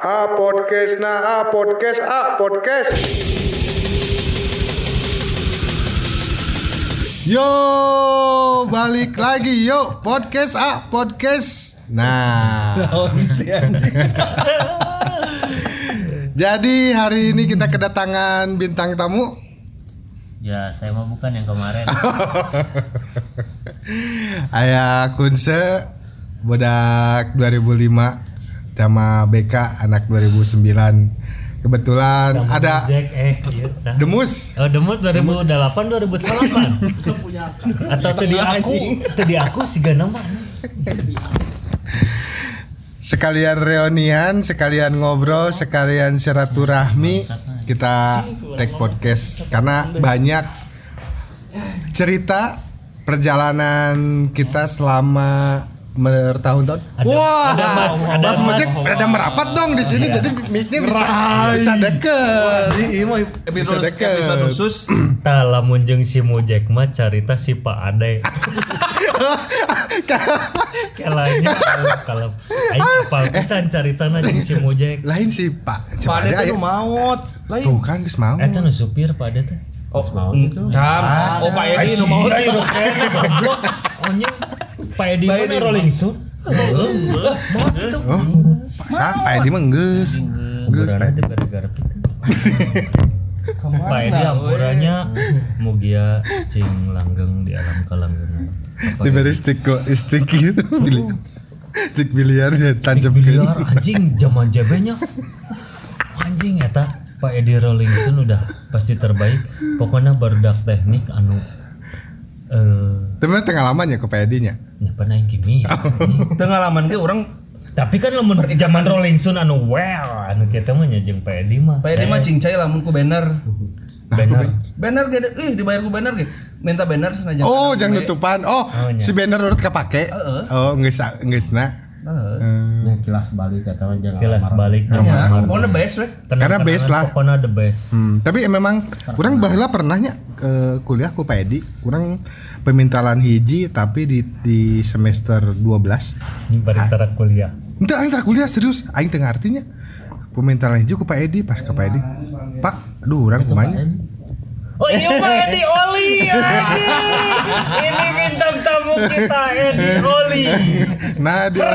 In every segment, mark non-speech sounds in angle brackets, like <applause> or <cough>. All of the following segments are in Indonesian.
Ah podcast nah ah podcast ah podcast. Yo balik lagi yo podcast ah podcast. Nah. <laughs> Jadi hari ini kita kedatangan bintang tamu. Ya, saya mah bukan yang kemarin. <laughs> Ayah Kunse Bodak 2005 sama BK anak 2009 Kebetulan Sama ada Jack eh iya. Demus Oh, Demus 2008 2008. <laughs> Atau tadi aku, tadi aku sih gak nama. Sekalian reunian, sekalian ngobrol, sekalian silaturahmi Kita take podcast Karena banyak cerita perjalanan kita selama bertahun-tahun. Wah, ada Mas- ada Mas Mojek Mas- rada merapat dong di sini, jadi mic-nya bisa, bisa deket. Iya mah Bisa episode deket. episode khusus. <clears throat> Tah lamun jeung si Mujek mah carita si Pak Ade. <laughs> Kalanya kalau kalau aing apal pisan caritana jeung si Mujek. Lain sih Pak. Pak Ade ada tuh ya. maut. Lain. Tuh kan geus mau. Eta nu supir Pak Ade teh. Oh, cam. Oh, Pak Edi nu maut kayaknya goblok. Anjing. Pak Edi mana Rolling Stone? Oh, Pak Sa, Pak Edi mah geus. Geus Pak Edi. di gara-gara kita. Pak Edi ampurannya mugia cing langgeng di alam kalanggengan. Diberi stick kok, stick gitu. Stick biliar ya tancap ke. biliar anjing zaman jebenya anjing eta Pak Edi Rolling Stone udah pasti terbaik pokoknya barudak teknik anu eh Tapi tengah lamanya ke Pak Edi-nya. nya pernah yang kimi Tengah <laughs> laman ge urang tapi kan lamun zaman Rolling Stone anu well anu kita mah nyajeng Edi mah Edi mah cincai lamun ku banner. benar Banner ge ih dibayar ku banner ge. Minta banner senajan. Oh, jangan nutupan. Oh, iya. si banner urut kepake. Oh, geus geus na. Heeh. kilas balik atau jangan kilas balik Ya, pokoknya best we. Karena base lah. pokoknya the best Hmm, tapi memang kurang baheula pernahnya ke kuliah ku Pak Edi. Pemintalan hiji tapi di di semester 12. ini baritara kuliah Entar aing tara kuliah serius, aing tengah artinya. Pemintalan hiji ku Pak Edi pas ke Pak Edi. Pak, aduh urang kumanya. Oh iya Pak Edi Oli. Ini bintang tamu kita Edi Oli <laughs> Nah, dia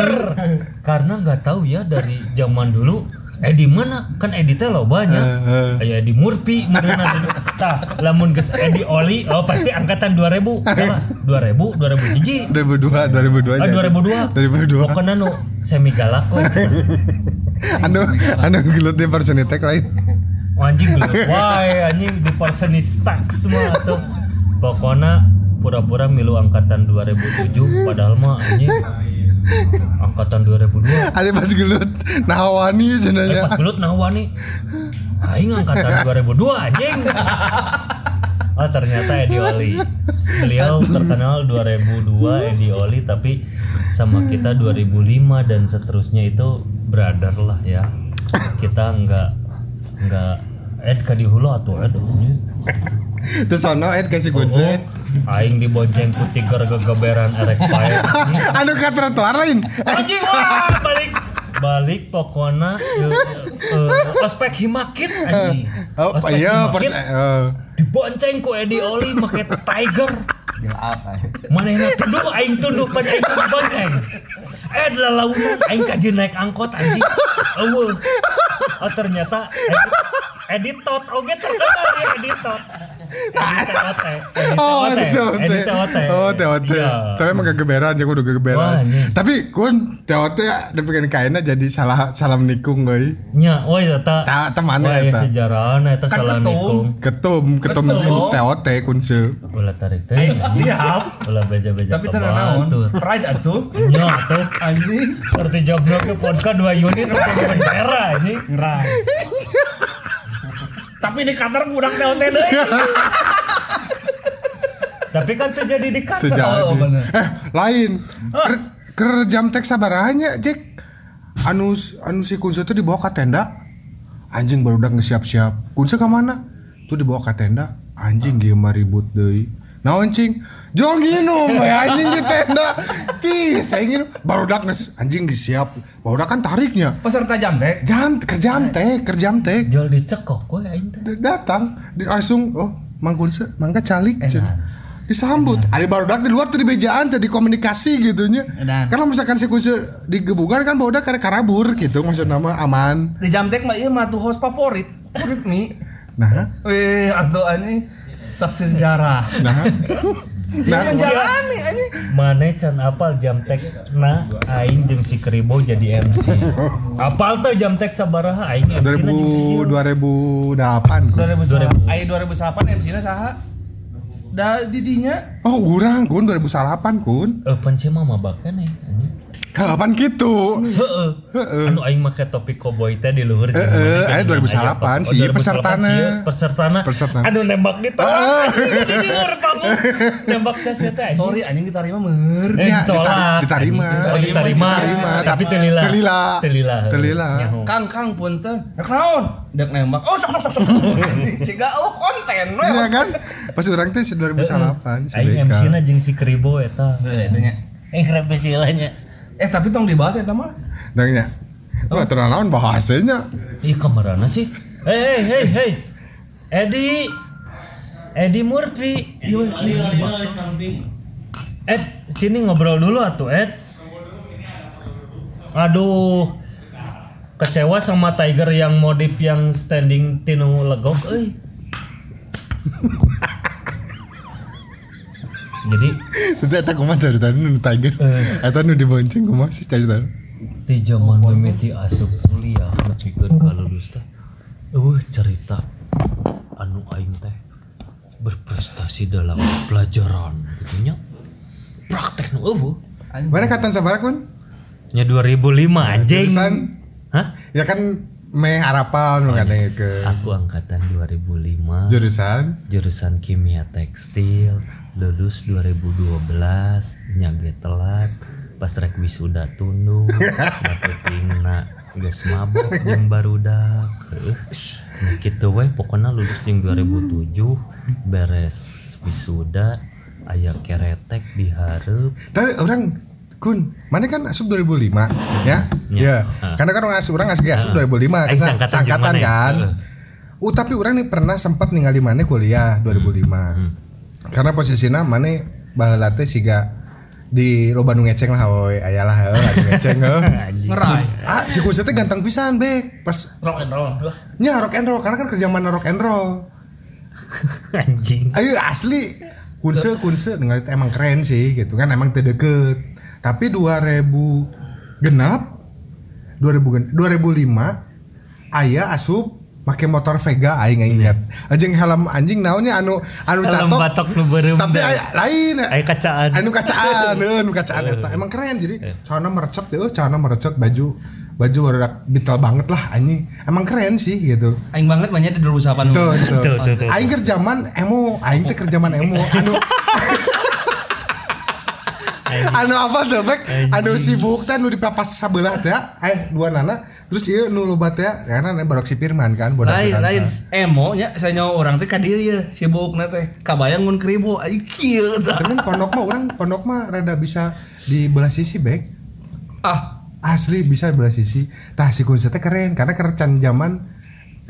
karena nggak tahu ya dari zaman dulu Edi mana? Kan Edi teh lo banyak. Kayak Edi Murphy mana dulu tah lamun geus Edi Oli oh pasti angkatan 2000 salah 2000 2000 hiji 2002 2002 ah aja. 2002 2002. pokoknya nu semi galak we. Anu anu gelut di personitek lain. Oh, anjing dulu wae anjing di personis tax semua tuh. Pokoknya pura-pura milu angkatan 2007 padahal mah anjing angkatan 2002 Ada pas gelut nawani Eh cenanya. pas gelut nawa nih Aing angkatan 2002 anjing Oh ternyata Edi Oli Beliau terkenal 2002 Edi Oli Tapi sama kita 2005 dan seterusnya itu brother lah ya Kita nggak nggak Ed ka di hulu atau Ed. Terus sono Ed kasih Oh, kunci. Aing dibonceng ku tiger gegeberan erek pae. <laughs> Anu ke trotoar lain. anjing wah balik. Balik pokoknya uh, ospek himakit anjing. Oh, Ospek iya himakit, pers eh, dibonceng ku Edi Oli make tiger. Mana yang tunduk aing tunduk pan aing dibonceng eh lalaunan aing kaji naik angkot anjing. Eueuh. Oh ternyata Edi- editot oge terkenal ya Oh, itu TOT. editot Oh, TOT. Iya. Tapi emang kegeberan, ya udah Wah, kegeberan. Tapi kun TOT dibikin kainnya jadi salah salah menikung euy. nya oh iya ta Ta teman Wah, ya eta. sejarahna eta Kan salah ketum. nikung. Ketum, ketum TOT kun se. Ulah tarik teh. Siap. Ulah beja-beja Tapi tenang naon. Pride atuh. Nya tuh Anjing. seperti joblok ke podcast 2 unit untuk penjara ini. Ngerai. Tapi di kantor kurang TOT deui. <laughs> Tapi kan terjadi di kantor. Terjadi. Oh, bener. Eh, lain. Ker, ker jam tek sabaranya, Jack. Anu anu si Kunse tuh dibawa ke tenda. Anjing baru udah ngesiap-siap. Kunse ke mana? Tuh dibawa ke tenda. Anjing dia mah ribut deui. naon cing jong nginum we anjing di tenda. Ki saya nginum baru dak nges. Anjing siap. Baru dak kan tariknya. Peserta jamtek. jam kerjam teh kerjam teh. Jual dicekok gue aing teh D- datang. Di langsung oh mangkul se mangga calik Enak. disambut. Ada baru dak di luar tuh di bejaan tuh di komunikasi gitunya Enak. kalau misalkan si kunci digebukan kan baru karena karabur gitu maksud nama aman. Di jamtek mah ieu mah tuh host favorit. Favorit mi. nah. Wih, atuh anjing saksi sejarah. nah nah jalani anjing. Mane can apal jamtek na aing jeung si Kribo jadi MC. apal tuh jamtek sabaraha aing MC na jeung si 2000 2008 kun. 2000 Ai 2008 MC-na saha? Da di dinya oh urang kun 2008 kun Eh pancen mah mabakan eh. Kapan gitu Heeh. Anu aing make topi cowboy teh di luhur jeung Heeh, aya jeung 2008 aya sih, Oh, 2008 pesertana. sih, pesertana. Pesertana. Anu nembak di tolak. <laughs> Di luhur. Nembak saya teh sorry anjing diterima mer. Eh, Ya, ditolak. ditari- diterima. Oh, diterima. Diterima, Tapi telila. telila. Telila. Telila. Kang Kang punten. Dek naon? Dek nembak. Oh sok sok sok sok. <laughs> Ciga oh konten we. Iya kan pas orang teh 2008 si Aing. MC-na jeung si Kribo eta. Eh. Eh keren silanya. Eh tapi tong dibahas eta mah. Dangnya. Wah, tenang naon bahasanya. Ih kamarana sih. Hei hei hei hei. Edi. Edi Murphy. Ed, sini ngobrol dulu atuh, Ed. Aduh. Kecewa sama Tiger yang modif yang standing tinu legok euy. <laughs> Jadi Nanti eta kumaha cerita nu Tiger. Eh. Eta nu dibonceng kumaha sih cerita. di zaman mimiti asup kuliah nepikeun ka lulus teh eueuh cerita anu aing teh berprestasi dalam pelajaran gitu nya praktek nu eueuh Mana katan sabaraha kun? nya 2005 anjing Jurusan? hah Ya kan meh harapan nu ngadenge ke aku angkatan 2005 jurusan. jurusan kimia tekstil lulus 2012 nyage telat pas rek wisuda tunduk <laughs> tingna geus mabok jeung barudak Heuh. nah kitu we pokoknya lulus jeung 2007 beres wisuda aya keretek di hareup Tapi orang kun, mana kan asup 2005 ya? Ya. Ya. Karena kan orang asup orang asli asup 2005 Aing kan sangkatan ya? kan. Uh, tapi orang nih pernah sempat ningali mana kuliah 2005. Hmm. Karena posisinya mana baheula teh siga di loba nu ngeceng lah woy ayalah anu ngeceng <laughs> anjing Ngerai. Ah, si Kunse teh ganteng pisan bek. Pas Rock and roll. nya rock and roll karena kan kerja mana rock and roll. <laughs> anjing Ayo asli Kunse Kunse dengan itu emang keren sih gitu kan emang teu deket. Tapi 2000 genap 2000 gen- 2005 aya asup make motor Vega aing aing ingat. Anjing helm anjing naonnya anu anu catok. batok nu beureum Tapi lain. aya kacaan Anu kacaan, <laughs> anu kacaan eta. Emang keren jadi celana merecet deh, celana merecet baju baju baru detail banget lah anjing. Emang keren sih gitu. Aing banget banyak di 2008. Tuh, tuh. Tuh, tuh, tuh. Aing keur zaman emo, aing teh keur zaman emo. <laughs> Anu Anu apa tuh, Bek? Anu sibuk teh nu dipapas sabelah teh, eh dua nana. Terus ieu nu loba teh, karena barok si Firman kan, bodak lain lain emo nya saya nyawa orang teh ka dieu ya sibuk na teh kabayang mun kribo ai kieu tah. Tapi kan pondok mah orang pondok mah rada bisa di belah sisi, Bek. ah Asli bisa di belah sisi. Tah si Kun teh keren karena kerecan zaman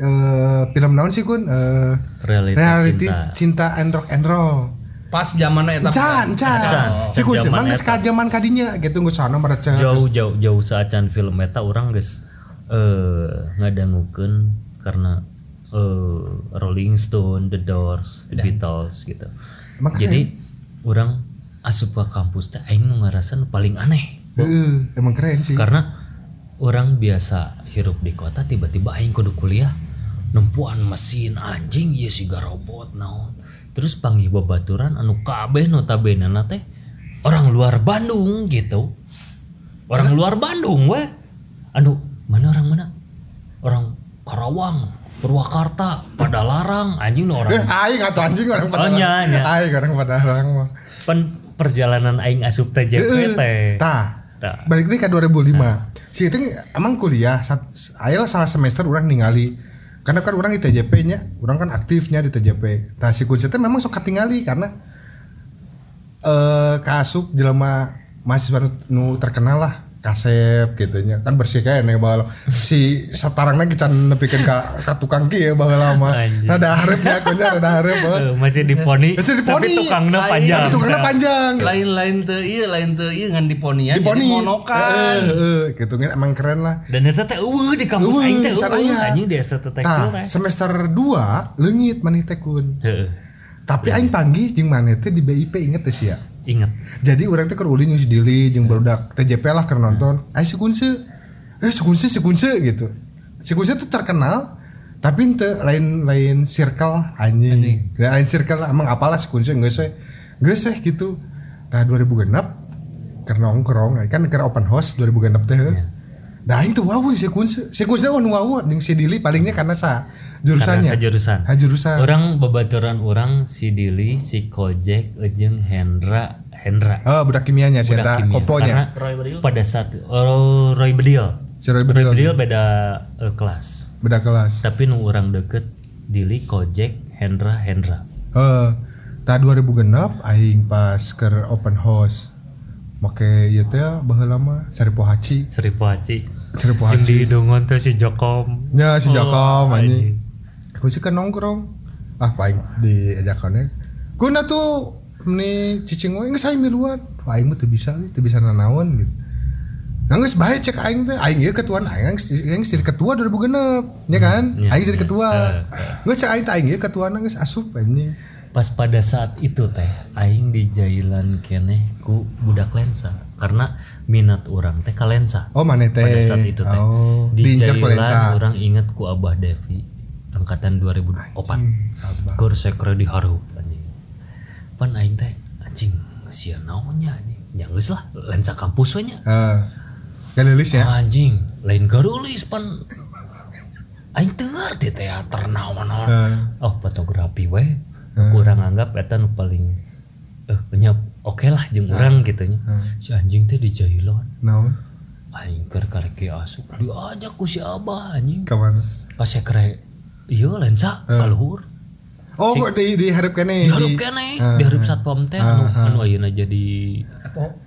eh film naon sih Kun? Eh Reality reality cinta. cinta. and rock and roll. pas zaman eta Can, can. Can. Si Kun emang zaman geus ka zaman kadinya gitu geus sana merecet. jauh jauh jauh saacan film eta orang guys eh ngadangukeun karena eh Rolling Stone, The Doors, The Beatles gitu. Keren. Jadi orang asup ke kampus teh aing nu paling aneh Heeh, emang keren sih. karena orang biasa hirup di kota tiba-tiba aing kudu kuliah nempuan mesin anjing ieu siga robot naon terus panggil babaturan anu kabeh notabene teh orang luar Bandung gitu orang luar Bandung we anu mana orang mana orang Karawang Purwakarta Padalarang anjing nu Eh, orang aing atau anjing orang pada Oh, nya. Aing orang pada larang mah. pen perjalanan aing asup teh Tah, Tah. balik deui ka 2005. Si itu emang kuliah, sat, aya lah salah semester orang ningali. Karena kan orang di TJP nya, orang kan aktifnya di TJP. Tah si Kun teh memang sok katingali karena eh kasuk jelema mahasiswa nu terkenal lah kasep gitu nya kan bersih kayak nih bahwa si satarangna kita nepikeun ka, ka tukang ki ya bahwa lama Anjing. rada harapnya akunya rada harap Eh, masih diponi Masih diponi. tapi tukangnya Lain. panjang tapi tukangnya panjang lain-lain teu ieu lain teu ieu ngan diponi ya di poni jadi monokan Eh, eh, gitu kan emang keren lah dan itu teh eueuh di kampus Eueuh, aing teh aya. anjing di STT Nah, semester 2 leungit maneh teh kun. Heeh. Tapi aing panggih jeung maneh teh di BIP inget teh sia. Ingat Jadi orang teh keur ulin jeung si Dili jeung barudak TJP lah keur nonton. Ai si Kunse. Eh si Kunse si Kunse gitu. Si Kunse tuh terkenal tapi ente lain lain circle anjing. Ya, lain circle lah. emang apalah si Kunse geus we. Geus we gitu. Nah 2006 keur nongkrong kan keur open house 2006 teh. Dah aing tuh wow si Kunse. Si Kunse oh wow jeung si Dili palingnya karena sa jurusannya. Karena sajurusan. Ha jurusan. orang babaturan orang si Dili si Kojek jeung Hendra Hendra Oh, budak kimianya si ada kimia. koponya. Karena pada saat oh, Roy Bedil Si Roy Roy Bedil. Bedil beda eh, kelas Budak kelas. tapi nu orang deket Dili Kojek Hendra Hendra Eh, tahun 2006 aing pas ke open house. Make ieu teh baheula mah Saripo Haci. Seribu Haji Saripo yang Haci. di dongon tuh si Jokom Nya si Jakom Oh, anjing. Aku sih kan nongkrong. Ah paling di ajakannya. Kuna tuh ini cicing we geus aing miluan. Aing mah teu bisa, teu bisa nanaon gitu. Geus bae cek aing teh, aing ieu ketuaan aing aing jadi ketua 2006, ya kan? Iya, Aing jadi iya. ketua. Eh, Geus cek aing teh aing ieu ketuana geus asup anjing. pas pada saat itu teh aing di jailan keneh ku budak lensa karena minat orang teh ka lensa Oh, maneh teh. pada saat itu teh Oh, di jailan orang inget ku Abah Devi angkatan 2004 Abah. kur sekre di harup anjing. Pan aing teh anjing sia naonnya anjing. Ya geus lah lensa kampus we nya. Eh, galelis ya. anjing lain garulis pan. Aing teu ngarti teater naon Eh, oh fotografi we. Kurang anggap eta nu paling eh punya oke lah jeung urang gitu nya. Si anjing teh di jailan naon? aing keur kareke asup diajak ku si abah anjing. Ka mana? ka sekre ieu lensa kaluhur Oh, kok di di hareup kene. dihareup di- keneh Ah, dihareup satpam teh anu anu ayeuna jadi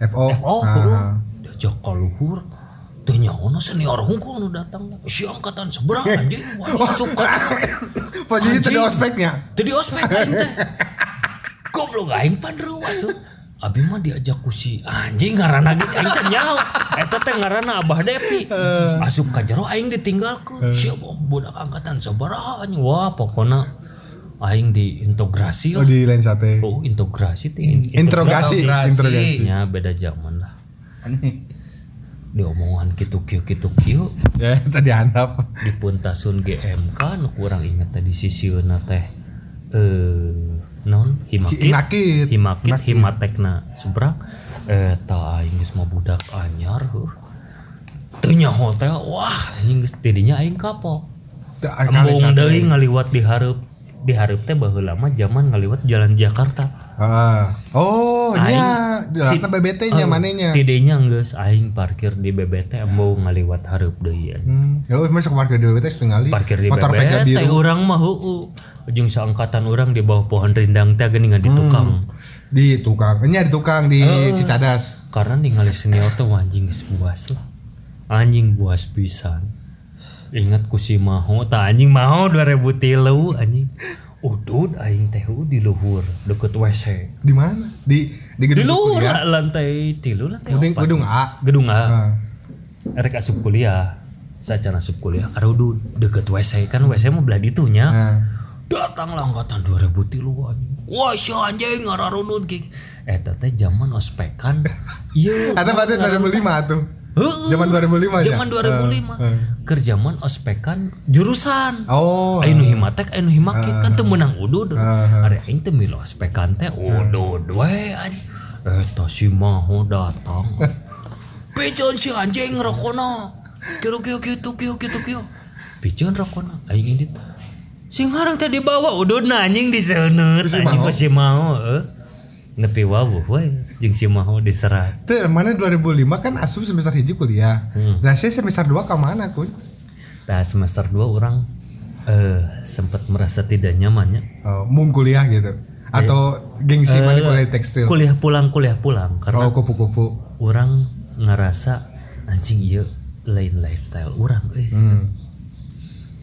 FO. oh Ah. kudu diajak kaluhur teu nyaona senior hungkul nu datang si angkatan seberang anjing wah suka Posisi tadi ospeknya. Jadi ospek aing teh. <laughs> Goblok aing padru masuk. Abi mah diajak ku si anjing ngaranna gitu aing teh. Eta teh ngaranna Abah Devi. Asup ka jero aing ditinggalkeun. Siapa budak angkatan sabaraha anjing. Wah, pokona aing diintegrasi Oh di lain sate. Oh, integrasi teh. in- Interogasi, Interogasi. Nya beda zaman lah. Aneh. Diomongan kitu kieu kitu kieu Ya, tadi handap. di puntasun GMK nu kurang inget tadi sisieuna teh eh non himakit Himakit. himakit himatekna seberang eh ta aing geus mah budak anyar heuh teu nyaho teh wah anjing geus tidinya aing kapok embung deui ngaliwat di hareup di hareup teh baheula mah zaman ngaliwat jalan Jakarta Ah. Oh, Aing- nya. Dilatna BBT nya Eh, manehnya. tidinya geus aing parkir di BBT embung ngaliwat hareup deui anjing. Hmm. Ya wis masuk parkir di BBT sekali. parkir di Motor BBT biru. orang mah heueuh ujung seangkatan orang di bawah pohon rindang teh geuningan di tukang Di tukang. Nya di tukang di Oh. Cicadas. karena ningali senior tuh anjing buas lah anjing buas pisan ingat ku si maho tah anjing maho 2003 anjing udud aing teh di luhur deket WC Di mana? Di di di gedung luhur kuliah. lantai tilu lantai Gedung opat. gedung A. gedung A Ah. erek asup kuliah saat asup kuliah deket WC kan WC mah belah ditunya Nah. Datanglah angkatan 2000 tilu anjing wah si anjing ngararunut gig eta teh zaman ospekan <laughs> iya Ada berarti 2005 tuh. Heeh. Zaman 2005 ya? zaman 2005 Heeh. keur zaman ospekan jurusan Oh. Ainu himatek, ainu himakit kan teu meunang udud. Ah. Ari aing teu milih ospekan teh udud we anjing. Eta si maho datang. <laughs> Piceun si anjing rokona. Kieu kieu kitu kieu kitu kieu. Piceun rokona aing indit. Sing harang teh dibawa ududna anjing diseunut Si anjing Maho. ku si maho heuh. Nepi wawuh we jeung si maho diserat. Tuh, mana 2005 kan asup semester hiji kuliah. Hmm. Nah, saya semester 2 ke mana, Kun? Nah semester 2 orang eh sempat merasa tidak nyamannya Oh, mung kuliah gitu. atau gengsi mana kuliah di tekstil kuliah pulang kuliah pulang karena oh kupu-kupu orang ngerasa anjing iya lain lifestyle orang eh hmm.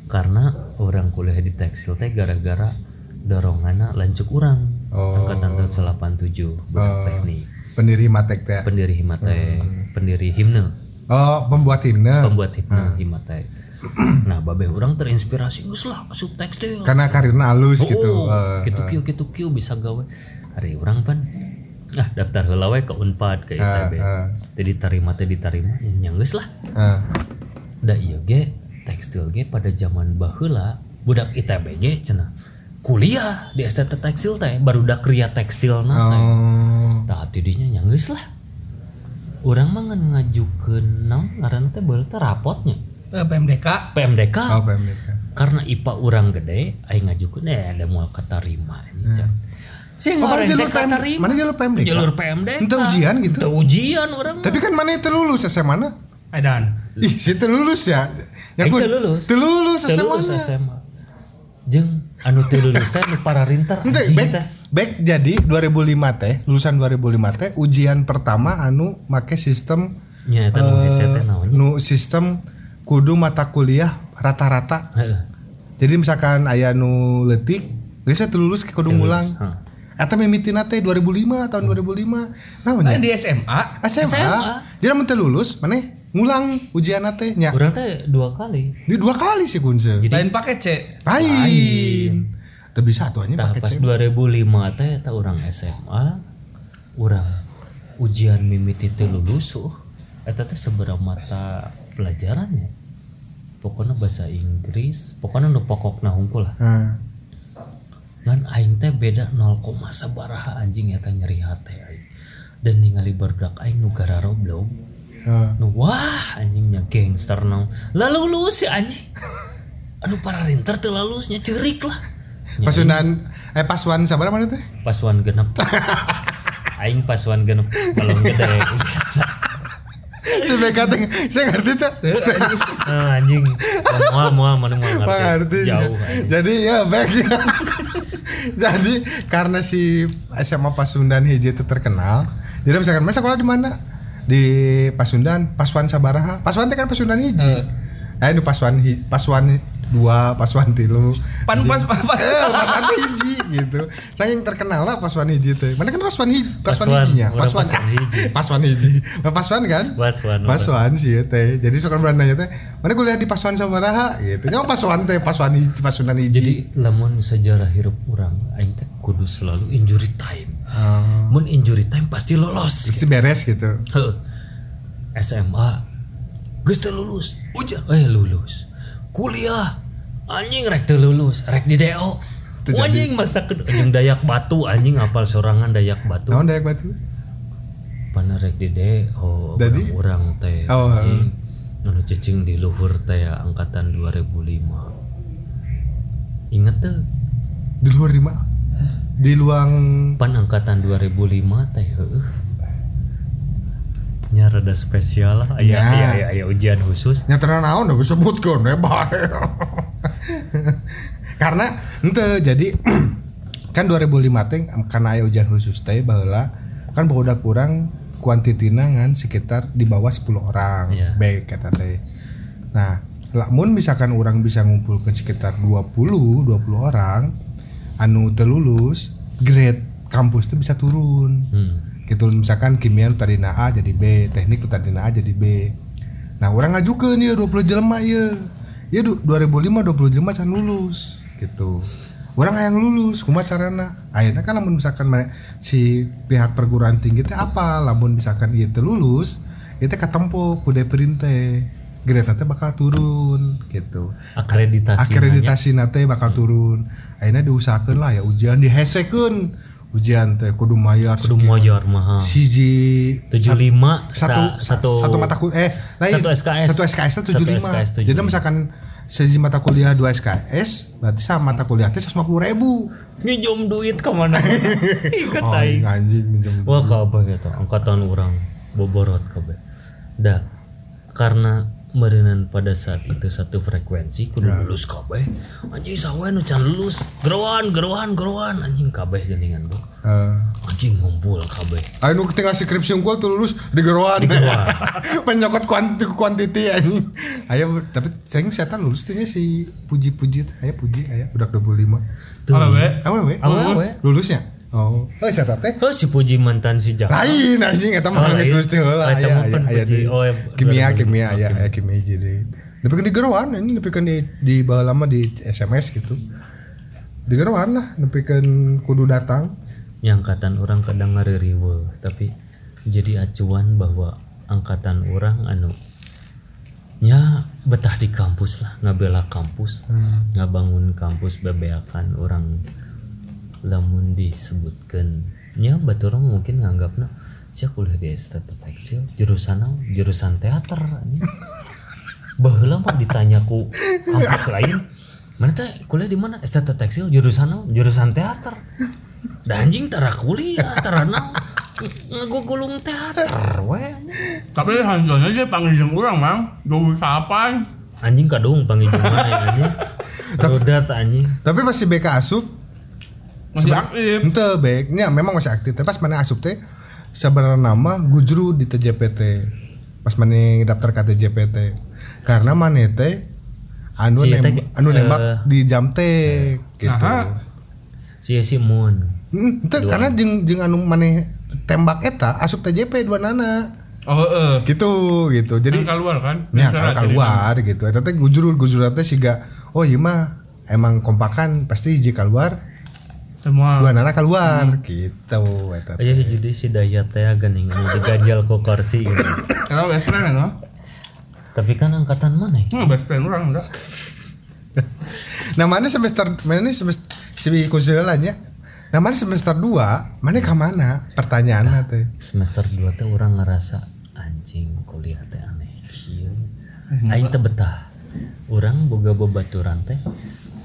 Karena orang kuliah di tekstil teh gara-gara doronganna lancuk orang Oh. angkatan tahun 87 budak teknik. Pendiri matek teh. Pendiri himate Hmm. pendiri himne. Oh pembuat himne. Pembuat himne himate <clears throat> nah babe orang terinspirasi geus lah asup tekstil. Karena karirnya halus Oh, gitu. Eh, gitu kieu gitu kieu bisa gawe. Hari orang pan. Ah daftar heula we ke Unpad ke ITB eh. teh diterima teh diterima ya geus lah. Eh. da ieu ge tekstil ge pada zaman baheula budak ITB ge cenah kuliah di STT tekstil teh baru dak kriya tekstil na teh. Oh. Tah tidinya nya geus lah. Urang mah ngan ngajukeun naon ngaranna teh baheula teh rapotnya. Eh, PMDK PMDK oh PMDK karena IPA urang gede aing ngajukeun eh ada mau keterima ini can sih Oh, teh jalur PM, keterima mana jalur PMDK? jalur PMDK Ente ujian gitu? Ente ujian orang Tapi kan mana itu lulus SMA mana? Edan. Ih, si teu lulus ya. Ya teu lulus. Teu lulus SMA. lulus. SMA jeung anu teu lulus teh nu para rintar Ente anjing back, teh. back jadi 2005 teh, lulusan 2005 teh ujian pertama anu make sistem nya eta teh naonnya nu sistem kudu mata kuliah rata-rata. Heeh. Jadi misalkan aya nu leutik, geus teu lulus ke kudu ngulang. Eta mimitina teh 2005 tahun 2005. Naon Nah, nya? di SMA SMA. SMA. Jadi mun teu lulus, maneh ngulang ujian teh nya. urang teh dua kali Ini dua kali sih kunce. lain paket C Lain. Teu bisa tuh Tah pakai pas cek. 2005 teh eta urang SMA urang ujian mimiti teh lulus uh. eta teh seberapa mata pelajarannya pokoknya bahasa Inggris pokoknya nu pokokna hungkul lah Nah. ngan aing teh beda 0, sabaraha anjing eta nyeri hate aing dan ningali barudak aing nu gara roblog Nah. nu wah anjingnya gangster naon lalu lulus si anjing <laughs> anu para rinter teu lulusnya cerik lah Nya Pasundan eh pasuan sabar mana teh? pasuan genep <laughs> aing pasuan genep balong gede biasa <laughs> Si Beka teh saya ngerti tuh. Ah, anjing mual mual mana mual ngerti jauh anjing. Jadi ya baik ya. Jadi karena si SMA Pasundan hiji itu terkenal, jadi misalkan "Mas sekolah di mana? Di Pasundan, Pasuan Sabaraha. Pasuan teh kan Pasundan hiji. Nah, ini Pasuan hi- Pasuan dua, Pasuan tilu. pan pas pas Eh, Pasuan hiji gitu. Saking terkenal lah Pasuan hiji teh. Mana kan Pasuan hiji, Pasuan Pasuan, hijinya. orang Pasuan Pasuan <laughs> hiji. Pasuan hiji. Nah, Pasuan kan? Pasuan, orang. Pasuan sih ya teh. Jadi suka berananya teh, mana kuliah di Pasuan Sabaraha gitu. Nyawa Pasuan teh, Pasuan hiji, Pasuan hiji. jadi lamun sejarah hirup orang aing teh kudu selalu injury time Oh. mun injury time pasti lolos Pasti beres gitu. SMA geus lulus. Ujian eh lulus. Kuliah. Anjing rek teu lulus. Rek di DO jadi. anjing masa anjing dayak batu anjing apal sorangan dayak batu. Naon dayak batu? Pana rek di DO Jadi? orang teh Oh, anjing. anu cicing di luhur teh ya, angkatan 2005 inget tuh Di di mana? Di luang pan angkatan 2005 teh heuh nya rada spesial lah aya Ya. aya aya, aya ujian khusus nyatana naon udah disebutkan ya bae. <laughs> Karena ente jadi <clears throat> kan 2005 teh karena aya ujian khusus teh baheula kan barudak kurang kuantitina ngan sekitar di bawah 10 orang Iya. baik kata teh. Nah, lamun misalkan orang bisa ngumpulkan sekitar 20 20 orang anu teu lulus, grade kampus tuh bisa turun. Hmm. gitu misalkan kimia lu tadina A jadi B teknik lu tadina A jadi B. Nah orang ngajukeun ya 20 jelema ya ya du- 2005 20 jelema can lulus gitu. Orang yang lulus kumaha carana? Akhirnya kan lamun misalkan si pihak perguruan tinggi teh apa? Lamun misalkan ieu teu lulus itu ketempo ku DPRIN teh grade teh bakal turun gitu. Akreditasi akreditasi nate bakal turun akhirnya diusahakan lah ya ujian dihesekeun ujian teh kudu mayar kudu moyor mahal. Siji 75 satu sa- satu satu mata kuliah eh lain. satu SKS. satu SKS itu Satu 75 SKS 75. jadi misalkan siji mata kuliah dua SKS berarti sama mata kuliah teh 150 ribu. Nginjom duit ke mana? <laughs> Ikat oh aing anjing minjem wah kabeh gitu angkatan orang boborot kabeh dah karena merenan pada saat itu satu frekuensi kudu lulus kabeh anjing sawe nu can lulus geroan geroan geroan anjing kabeh geningan tuh Eh, anjing ngumpul kabeh Ayo nu tinggal skripsi unggul tuh lulus di geroan. Menyokot <laughs> kuanti kuantiti anjing. Ayo tapi saya saya lulus tuh si puji-puji. Aya puji aya budak 25. tuh Awewe. Awewe. Awewe. Lulusnya. Oh. Oh, saya teh. oh si puji mantan si Jaka Lain anjing eta mah geus teh heula. Aya aya di Oh, ya, kimia bener, kimia aya aya kimia jadi. Tapi kan di geroan anjing tapi kan di di bawah lama di SMS gitu. Di geroan lah tapi kan kudu datang. yang angkatan orang kadang ngaririwe tapi jadi acuan bahwa angkatan orang anu ya betah di kampus lah ngabela kampus ngabangun kampus bebeakan orang lamun disebutkan ya batu orang mungkin nganggapnya saya kuliah di estetik tekstil jurusan jurusan teater ini <laughs> baheula mah ditanya ku kampus lain mana teh kuliah di mana? Estetik tekstil jurusan jurusan teater. Da anjing tara kuliah tara naon ngagugulung teater we. Tapi hanjanya dia panggil jeung urang, Mang. Dulu siapa? anjing kadung panggil mana anjing? Rodat anjing. Tapi masih BK asup Masih aktif. Ente baik, ya memang masih aktif. Tapi pas mana asup teh sebenarnya nama gujru di TJPT. Pas mana daftar ke TJPT. Karena mana teh anu Si eta nembak, ge- anu nembak eh, di jam teh gitu. Aha. si si Moon Hmm, ente karena jeung jeung anu mana tembak eta asup TJP dua nana Oh, heeh. gitu gitu. Jadi Kan keluar kan? ya kalau keluar gitu. Eta teh gujru gujru teh siga oh iya mah emang kompakan pasti hiji keluar Semua. dua nana keluar gitu eta. aja jadi si Dayat teh gening diganjal ku kursi gitu. <coughs> Kalau best friend kan? tapi kan angkatan mana ya? Hmm, best friend orang enggak. <laughs> Nah mana semester mana semester si kuseulanya. Nah mana semester 2 mana ke mana? Pertanyaannya teh. semester 2 teh orang ngerasa anjing kuliah teh aneh kieu aing teh betah orang boga babaturan teh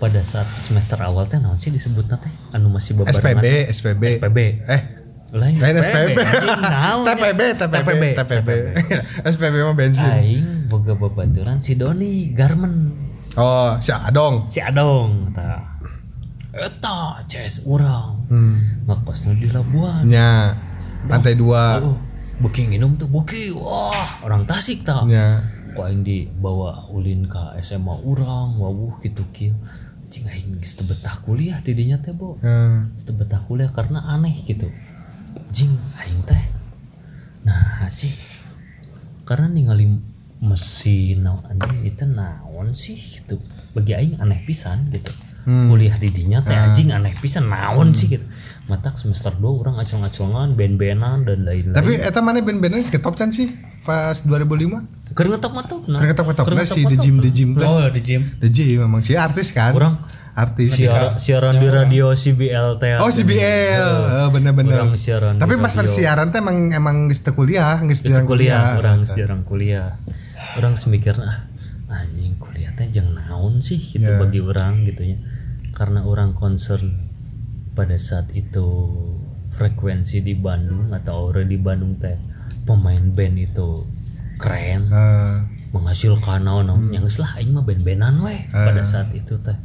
pada saat semester awal teh naon sih disebutna teh anu masih bebarengan SPB, SPB. SPB Eh, lain, lain SPB. TPB, TPB, TPB. SPB mah bensin. aing boga babaturan si Doni Garmen Oh, si Adong. si Adong ta eta CS urang Hmm. ngekosnya di Labuan Nya. Lantai 2. oh, booking minum tuh booking wah orang Tasik tah Nya. kok aing dibawa ulin ke SMA urang wawuh gitu kieu cing aing geus teu betah kuliah tidinya teh bo Hmm. betah kuliah karena aneh gitu jing aing teh nah sih karena ningali mesin naon anjing itu naon sih gitu bagi aing aneh pisan gitu Hmm. kuliah di dinya teh anjing aneh pisan naon sih gitu matak semester 2 orang acong-acongan band-bandan dan lain-lain Tapi eta mana geus ketop can sih pas 2005? Keur ngetop-ngetop nah. Karena ketop-ketop Keur si The. Gym The Gym teh. Oh, di gym. The Gym memang si artis kan. Orang artis. siaran siaran di radio CBL teh. Oh CBL, oh, bener-bener. Orang siaran Tapi pas siaran teh emang emang di kuliah, nggak teu kuliah, orang sejarang kuliah. Orang semikir ah anjing kuliah teh jeung naon sih gitu Ya. bagi orang gitu ya. Karena orang concern pada saat itu frekuensi di Bandung atau aura di Bandung teh pemain band itu keren Eh, menghasilkan naon naon yang geus lah aing mah band-bandan we pada saat itu teh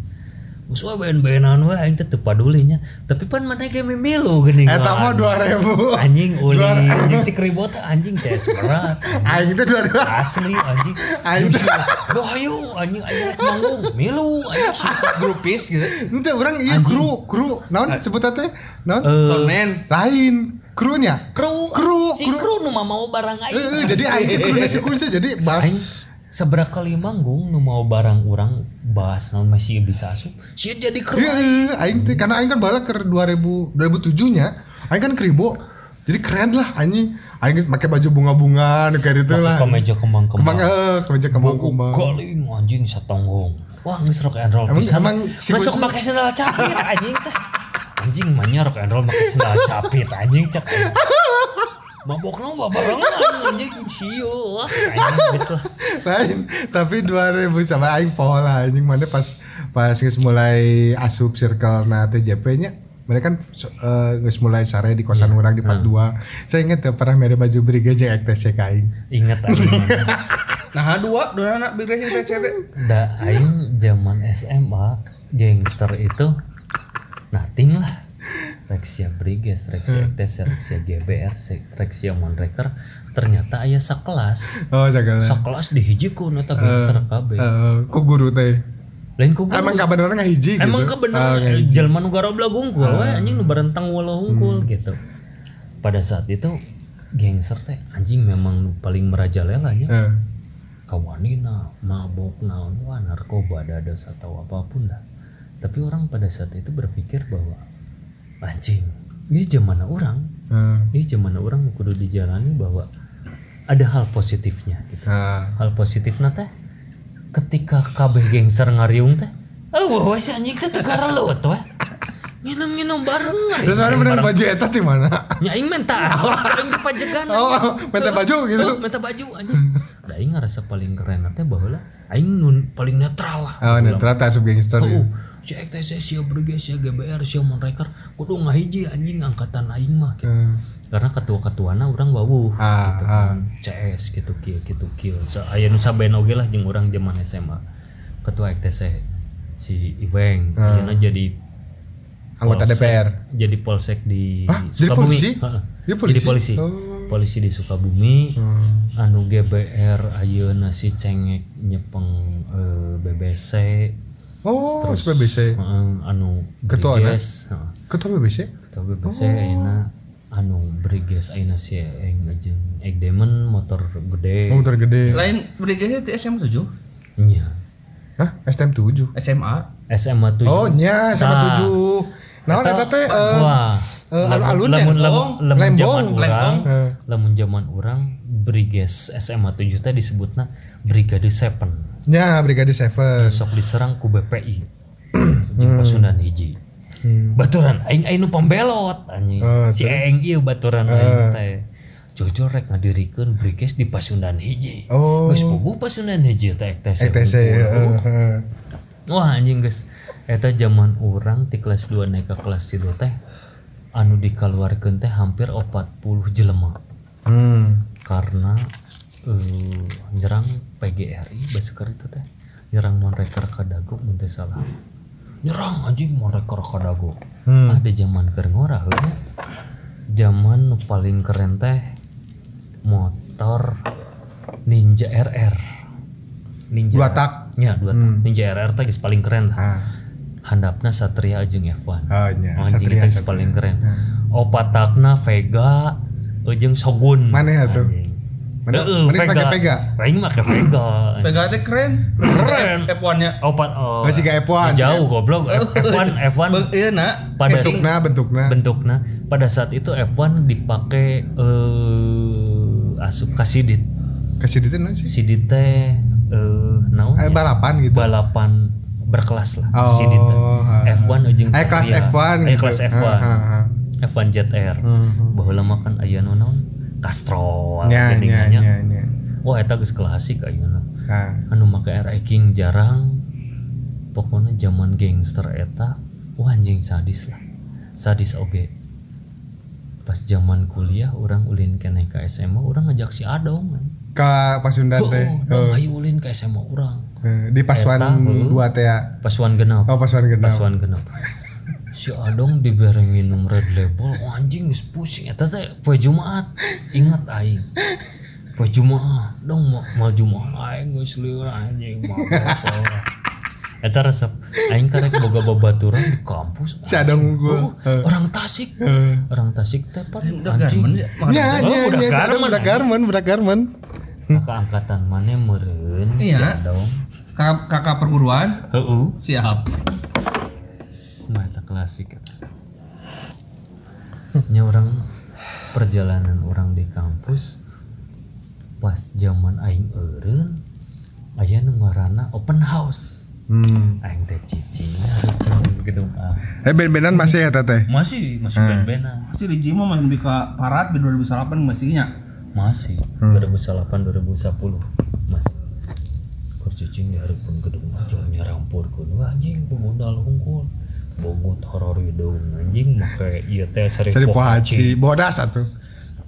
Geus we band-bandan we aing teh teu padulinya tapi pan mana ge memilu geuning Eta mah 2000. anjing <laughs> uli anjing si kribot teh anjing CS berat <laughs> Aing itu 2000. asli anjing <laughs> Aing teh Wah ayo anjing aing rek manggung milu anjing si Grupis gitu. Ente orang iya kru, kru. Naon sebutan teh? Naon? Sonen. Lain. Krunya. kru Kru, si kru. kru nu mau barang aing Eh, eh, jadi aing teh kru nasi kunci jadi bas. Seberapa kali manggung nu mau barang orang bahas naon masih bisa asup sih jadi kru Iya, iya, aing teh karena aing kan bala ke 2000 2007 nya. Aing kan kribo. Jadi keren lah anjing. Aing pakai baju bunga-bunga kayak gitu lah. kemeja kembang-kembang Kembang eh, kemeja kembang-kembang. Galing anjing satonggong. Wah, geus rock and roll pisan. emang si Masuk pakai sandal capit anjing. Anjing manya rock and roll pakai sandal capit anjing cek. Anjing sieu. Wah, anjing lah. lain tapi 2000 sama aing pola anjing mana pas pas geus mulai asup circle na TJP nya mereka kan geus mulai sare di kosan orang di part 2 saya inget ya pernah mere baju brigade jeung ektes kain inget aing <laughs> Nah, dua, dua anak big racing TCT. da aing zaman SMA gangster itu nothing lah Rexia Briges, Rexia Ektes, Rexia GBR, Rexia Monreker ternyata aya sakelas oh segala sakelas dihijikeun eta gangster kabeh. Eh, ku guru teh. Lain ku guru. emang kabeneran ngahiji gitu? Emang kebenaran jelma nu garobla gungkul we anjing nu barentang walau hungkul gitu. Pada saat itu gangster teh anjing memang nu paling merajalela nya. Eh, Kawanina, mabok naon wah narkoba dados atau apa pun dah. Tapi orang pada saat itu berpikir bahwa anjing, ini zaman orang, eh, ini zaman orang kudu dijalani bahwa ada hal positifnya gitu. ah. Hal positifnya teh ketika kabeh gangster ngariung teh oh wah si anjing teh tegara lewat weh nginum-nginum bareng ngariung. terus mana menang baju eta di mana? Nyaing minta aing kepajegan <laughs> oh minta baju gitu. Oh, minta baju anjing. Da aing ngerasa paling keren teh bahwa aing nun paling netral lah. Oh netral tak asup gangster oh GBR si Monreker kudu ngahiji anjing angkatan aing mah gitu. Eh, karena ketua-ketuana orang wawuh Ah, gitu ah. kan. CS gitu kieu gitu kieu so, aya nu saben oge lah jeung urang zaman SMA ketua EKTC si Iweng Ah. ayeuna jadi anggota polsek- DPR jadi polsek di Hah? Jadi Sukabumi polisi? Heeh. Dia jadi polisi? polisi Oh. polisi di Sukabumi Hmm. anu GBR ayeuna si cengek nyepeng eh, BBC oh SPBC heeh, anu Ketua, Briges, heeh. ketua BBC Ketua BBC Oh. ayeuna anu Briges ayeuna si eng jeung Eg Demon motor gede. Motor gede. Lain brigade itu SMA 7, nya. Hah? STM 7 SMA. SMA 7 oh nya sama Nah. 7 nah eta teh eh, wah. eh, alun-alun ya? lamun Lembong. zaman urang Eh. lamun zaman urang Briges SMA 7 teh disebutna Brigade 7 nya brigade 7 sok diserang ku BPI <clears throat> jeung Pasundan hiji. Hmm. baturan aing aing nu pembelot anjing. Oh, si aing ieu baturan aing teh. Jujur rek ngadirikeun Briges di Pasundan hiji. Oh. Geus puguh Pasundan hiji teh ETC eh. Wah anjing guys Eta zaman orang di kelas 2 naik ke kelas 3 teh Anu dikeluarkan teh hampir 40 jelema. Hmm. Karena eh, Nyerang PGRI Baseker itu teh Nyerang Monreker ke Dago Muntah salah Nyerang anjing Monreker ke Dago Hmm. Ada zaman keur ngorah heula. Zaman nu paling keren teh Motor Ninja RR Ninja dua tak Ya, dua tak. Ninja RR teh geus paling keren lah. ah Handapna Satria jeung F1. oh nya Anjing Satria Satria. paling keren. Opatakna Vega jeung Shogun. Mana ya tuh? Mana- Heeh, mana pakai Vega? Aing make Vega. Vega teh keren. Keren. F1-nya. Opat oh. Masih kayak F1, Jauh goblok. F- F1 F1 Iya, nak. pada bentuknya bentuknya bentuknya pada saat itu F1 dipakai eh asup kasidit. kasih di mana sih Sidit teh eh naon? eh, ya? balapan gitu balapan berkelas lah Oh, Sidit teh. ha. F1 ujung eh kelas F1 eh kelas gitu. F1 Ah, ah, ah. F1 Jet Air Hmm. bahwa lama kan aya nu naon Geuning nya nya. nya nya. Wah eta geus klasik ayeuna. Ah anu make King jarang. Pokoknya zaman gangster eta wah anjing sadis lah. Sadis oge. Pas zaman kuliah orang ulin kene ke SMA orang ngajak si Adong ke Pasundan Oh, teh. Dong ayo ulin ke SMA orang Eh, di Pasuan Eta, dua teh ya? Pasuan genap oh Pasuan genap pasuan genap si Adong dibere minum red label oh, anjing geus pusing. Eta teh poe Jumaat. Ingat aing. Poe Jumaat. Dong mau mal Jumaat aing geus lieur anjing eta resep aing karek boga babaturan di kampus si Adong unggul. Oh, orang Tasik. Orang Tasik teh pan Udah anjing. ya. nya Oh, nya budak nya si Adong garmen, budak garmen budak garmen. Maka angkatan mana meureun si Iya. Adong? Kakak, kakak perguruan. heeh. Siap. Klasik. Nya orang perjalanan orang di kampus pas zaman aing eureun aya nu ngaranna open house. hmm. Aing teh cicing gedung A. eh ben-benan masih ya teh Masih masih ben-benan. Masih di Jima masih lebih ke parat di 2008 masihnya. Masih 2008 2010 masih. Kur cicing dihareupeun gedung A jeung nyarampurkeun wah anjing pemodal hungkul. Bogut horor hidung anjing make ieu teh seri Sari pohaci. bodas atuh.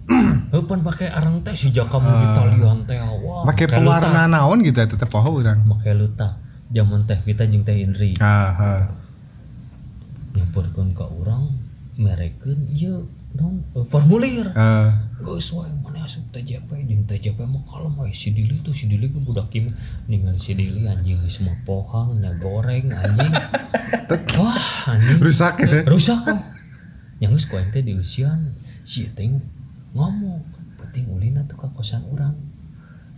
<clears throat> Heupan pakai arang teh si jaka mu di talian teh wah Make pewarna naon gitu eta teh poho urang. make luta. Zaman teh kita jeung teh Indri Ah, ah. nyamperkeun ka urang merekeun ieu non eh, formulir. Eh, Geus wae mana asup TJP jeung TJP mah kalem wae si Dili tuh si Dili ke budak kimi ningali si Dili anjing mah pohang nya goreng anjing. <laughs> Wah anjing rusak ya. rusak kok. Yang geus teh diusian si teh ngomong penting ulina tuh ka kosan urang.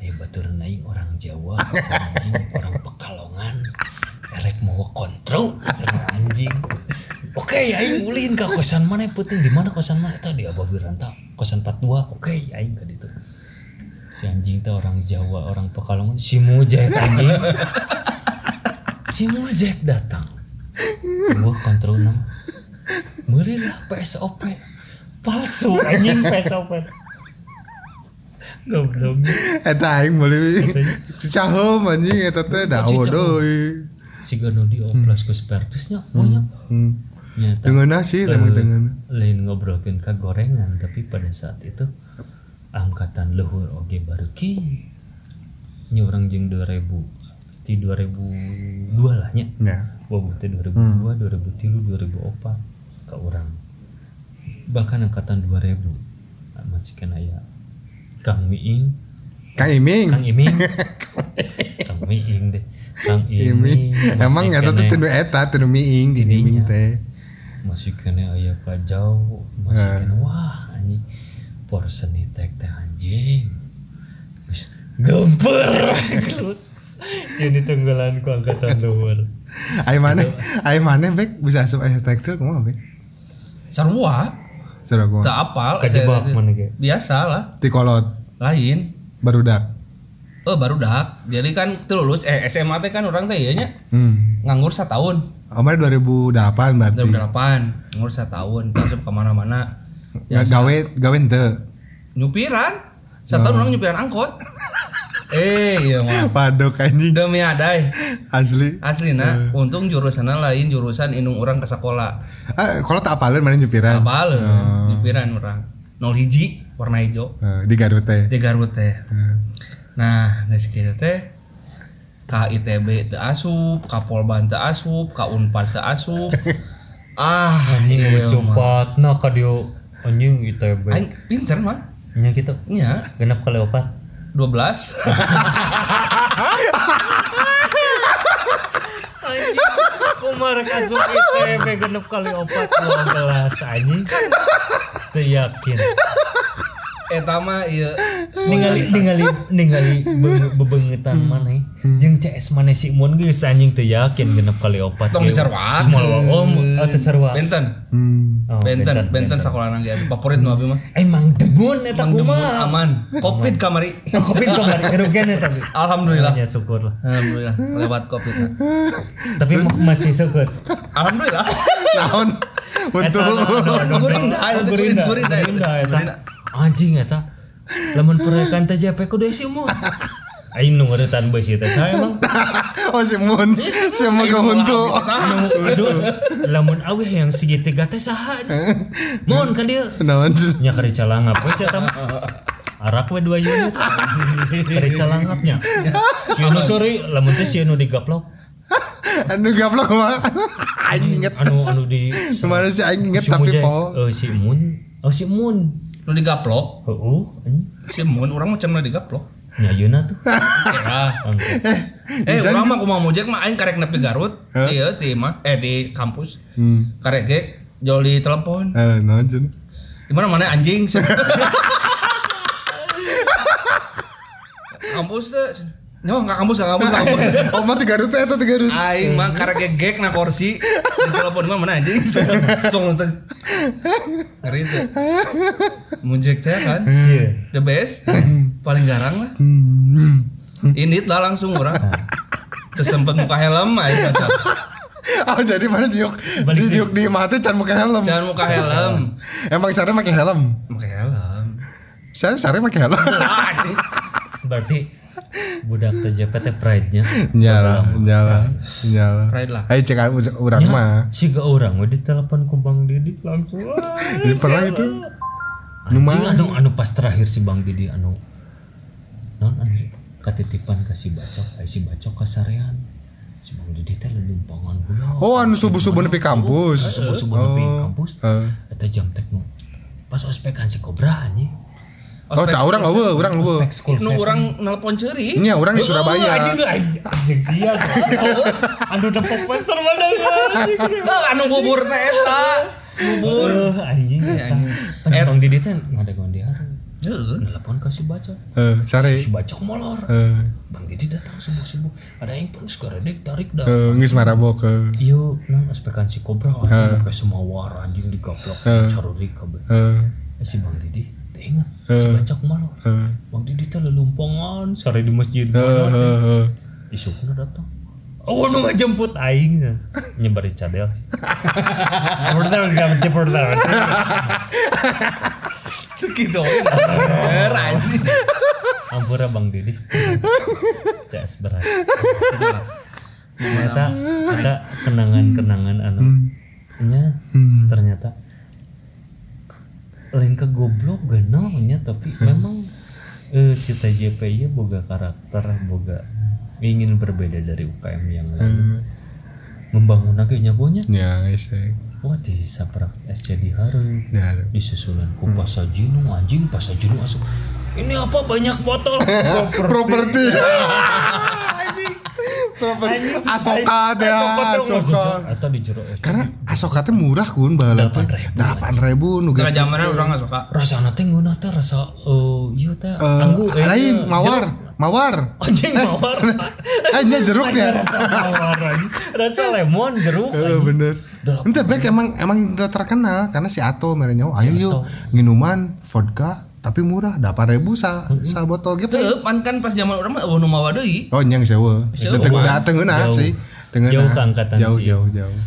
Ayo baturan aing orang Jawa, anjing orang Pekalongan. Erek mau kontrol anjing. Oke, aing ulin ka kosan mana penting di mana kosan mana tadi Abah Wiranta kosan 42. Oke, aing ka ditu. Si anjing teh orang Jawa, orang Pekalongan, si Mujek anjing. si Mujek datang. Gua kontrol nama. Meuli lah PSOP. Palsu anjing PSOP. Goblok. Eta aing meuli caheum anjing eta teh dawo deui. Si Gano di oplas ku spertusnya banyak. Hmm. Nyata. Tengeuna sih emang tengeuna. lain ngobrolkan ke gorengan tapi pada saat itu angkatan luhur oge baru ki nya orang jeung 2000 di 2002 lah nya Ya. boboh teh 2002 2003 2004 ke orang bahkan angkatan 2000 ah, masih kena ya Kang Miing Kang Iming. Kang Iming <laughs> Kang Miing deh Kang Iming. Emang teh kene- tinu eta tinu miing di. Iming teh. Masih kena aya kajau masih Eh. kena wah anjing porseni tek teh anjing Geus gemper <laughs> ini tenggelan ku angkatan luar Ai <laughs> mana? Ai mana bek bisa asup aya tekstil kumaha bek? Sarua, Sarua tak apal. kajebak mana ge Biasa lah, Ti kolot lain. barudak. Oh baru dak. Jadi kan tuh lulus eh SMA teh kan orang teh ya nya Hmm. nganggur setahun. Omar 2008 berarti. 2008 nganggur setahun masuk ke mana-mana. Nggak gawe gawe henteu. nyupiran? Setahun orang nyupiran angkot? Eh iya mah Padok anjing. Demi adai. Asli. asli nah untung jurusannya lain jurusan indung orang ke sekolah. Ah, kalau tak apalin mana nyupiran. apa le nyupiran orang. Nol hiji warna hijau. Eh, di Garut teh. di Garut teh. Eh, nah geus kitu teh ka ITB teu asup ka Polban teu asup ka Unpad teu asup. <laughs> Ah anjing iya cepat nah ka dieu. Anjing ITB Aing pinter mah. Nya gitu iya genap kali opat 12 <laughs> anjing kumar kasuk ITB genep kali opat 12 anjing. Teu yakin eta mah ieu <laughs> ningali ningali ningali be- bebengetan mana jeung CS mana si mun geus anjing teu yakin genep kali opat tong Ge. diserwak Moal wa om atau sarwa benten Hmm. Oh, benten benten sekolah nang gitu favorit nu abi mah. Emang debun eta kumaha? aman. Covid kamari. <laughs> Covid kemarin kerugian eta tapi <laughs> alhamdulillah. Ya syukur lah alhamdulillah lewat covid. Tapi ma- masih syukur. Alhamdulillah. Naon? Untuk Gurinda, itu Gurinda, Gurinda, itu. Gurinda, Anjing eta. Lamun proyekan teh JP kudu isi mun. Aing nu ngeuretan beus ieu teh emang. <laughs> Oh si Mun, si Mun ke huntu. Nu aduh, lamun awih yang segitiga teh saha? Mun ka dieu. Naon? Nya kari calangap we sia eta mah. Arak we 2 unit. Kari calangapnya. <laughs> Kieu nu sori lamun teh sieun nu digaplok. <laughs> Anu gablok mah. Aing inget. Anu anu di Kemarin si Aing inget tapi po. Oh si Mun. Oh si Mun. Nu digaplok? Anjing. si mun orang macam nu digaplok. Nyayeuna tuh. <laughs> ya. Angke. eh urang mah kumaha mujek mah aing karek nepi Garut. Iya di mah. Eh di kampus. Hmm. karek ge jol di telepon. Eh, naon di mana mana anjing <laughs> kampus teh nyawa nggak kampus nggak kampus nggak kampus. <laughs> Oh, mah tiga Garut eta tiga Garut. Aing mah karek gegek na kursi. Di telepon mah mana anjing? <laughs> Song teh ngeri teh. Mujek teh kan? Iya. the best. Paling garang lah. Hmm. ini lah langsung orang. Terus sempet muka helm kata <laughs> Oh, jadi mana diuk? Di diuk di mata can pakai helm. jangan muka helm. Emang sare pakai helm. pakai helm. Sare sare pakai helm. Berarti budak TJP teh pride-nya. Nyala nyala nyala. Pride lah. ayo cek urang mah. si gak orang we ditelepon ku Bang Didi langsung. Jadi pernah itu anjing anu anu pas terakhir si Bang Didi anu. Non anu katitipan ka si bacok ay si bacok kasarean si Bang Didi teh lelumpangan heula oh anu subuh subuh nepi kampus. Subuh-subuh nepi kampus. Eh. eta jam tekno pas ospekan si Kobra anjing oh tak orang eueuh orang eueuh ospek school Nu orang nelpon ceuri. nya orang di Oh, Surabaya anjing lu anjing anjing sial. <laughs> Anu dempok poster mana anjing. Eh, anu bubur teh eta. Bubur. Oh, anjing. eta. Pas Bang Didi teh ngadegon di hari. Heeh. Nelpon ke si Bacok. eh sare Si Bacok molor. eh Bang Didi datang subuh-subuh. Ada yang pun sekarang tarik dah. eh geus marabok eh Iyo, nang aspekan si Kobra anjing kayak semua war anjing digaplok caruri kabeh. eh Eh, Si Bang Didi ingat si Eh. Bacok molor. eh Bang Didi teh lelumpangan sare di masjid. eh isukna datang Oh, nu ngajemput aing nyebari cadel sih. Pertama enggak pertama. Gitu. Bener anjing. Ampura Bang Didi. CS berat. Ternyata ada kenangan-kenangan anu nya ternyata lain ke goblok genol nya tapi <laughs> memang eh, si TJP nya boga karakter boga ingin berbeda dari UKM yang lain. Membangun lagi nyagonya ya eh. wah di saprak SCD Haru. Ya di susulan ku Pasajino anjing Pasajino asup ini apa banyak botol? <laughs> Properti <laughs> asoka teh asoka. atau di jero es. karena asoka teh murah kun baheula teh 8.000 nu Karena zamannya orang suka. rasa teh ngeunah teh rasa eh iya teh. Eh, anggu eh, lain jeruk. mawar. Mawar. Anjing mawar. eh nya jeruknya rasa mawar lemon jeruk bener. Ente baik emang emang terkenal karena si Ato merenya oh, ayo yuk. Minuman vodka tapi murah delapan ribu sa, sa botol gitu. Teu, pan kan pas zaman orang mah nu mawa deui. oh nyang sewa. Tengah udah tengah Jauh. sih. Tengah Jauh ke angkatan jauh jauh jauh.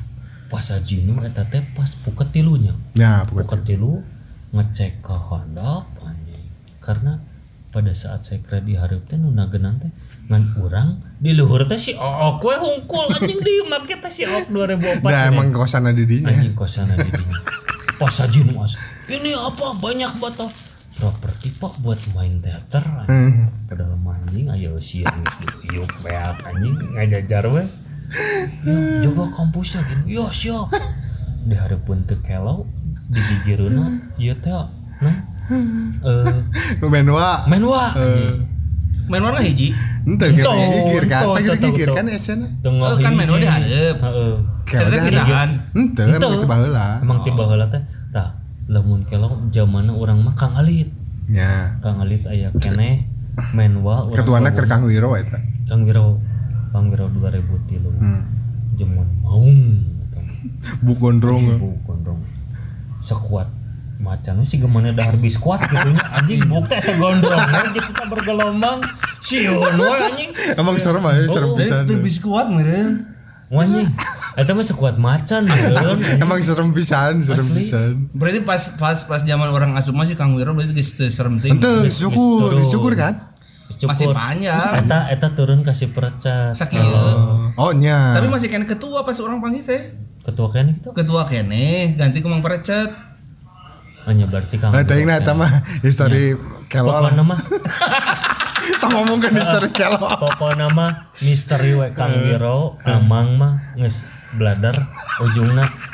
Pasajino eta teh pas puket tilunya ya puket tilu. ngecek ke handap anjing. Karena pada saat saya kira di hareup teh nu nagenan teh ngan urang di luhur teh si Ook we hungkul anjing di make teh si Ook 2004 nah emang kosan di anjing kosana di dinya. Pas aja nu as ini apa? Banyak botol properti pak buat main teater anjing. padahal mah anjing ayo siang geus diuyup beak anjing ngajajar we. Ya jaga kampusnya gini yo siap di hareupeun teu kelau di gigireuna ieu teh nah. Eh menwa menwa anjing. Main warna hiji. ente kira Ento, gigir kan? tak gigir kan esnya tengah Oh, kan menwa di hareup. heeh. Pindahan. ente emang sebaheula emang tiba heula teh lamun kelau zamanna urang mah Kang Alit ya. Kang Alit aya keneh menwa urang ketuana bawa- keur Kang Wiro eta? Kang Wiro Kang Wiro 2003 hmm. jemun maung atau <laughs> bu gondrong bu gondrong sekuat macan sih gimana dahar biskuat gitu nya. Anjing buk teh segondrong. Gitu tak bergelombang. Siun anjing. Emang serem aja serem Oh, pisan. kuat meureun. anjing eta mah sekuat macan emang serem pisan serem Asli. pisan Berarti pas pas pas zaman orang asup masih Kang Wiro berarti geus serem teuing. ente syukur syukur kan Masih panjang. Eta eta turun kasih percat. Sakieu. oh nya Tapi masih kena ketua pas orang panggil teh. Ketua kan gitu. Ketua kene ganti ku Mang Perecet. Hanya berarti Kang. Nah, tadi nah, eta mah history kelol. Pokoknya mah <laughs> Tong ngomongkan history <laughs> kelol. pokoknya mah misteri we Kang Wiro Amang mah geus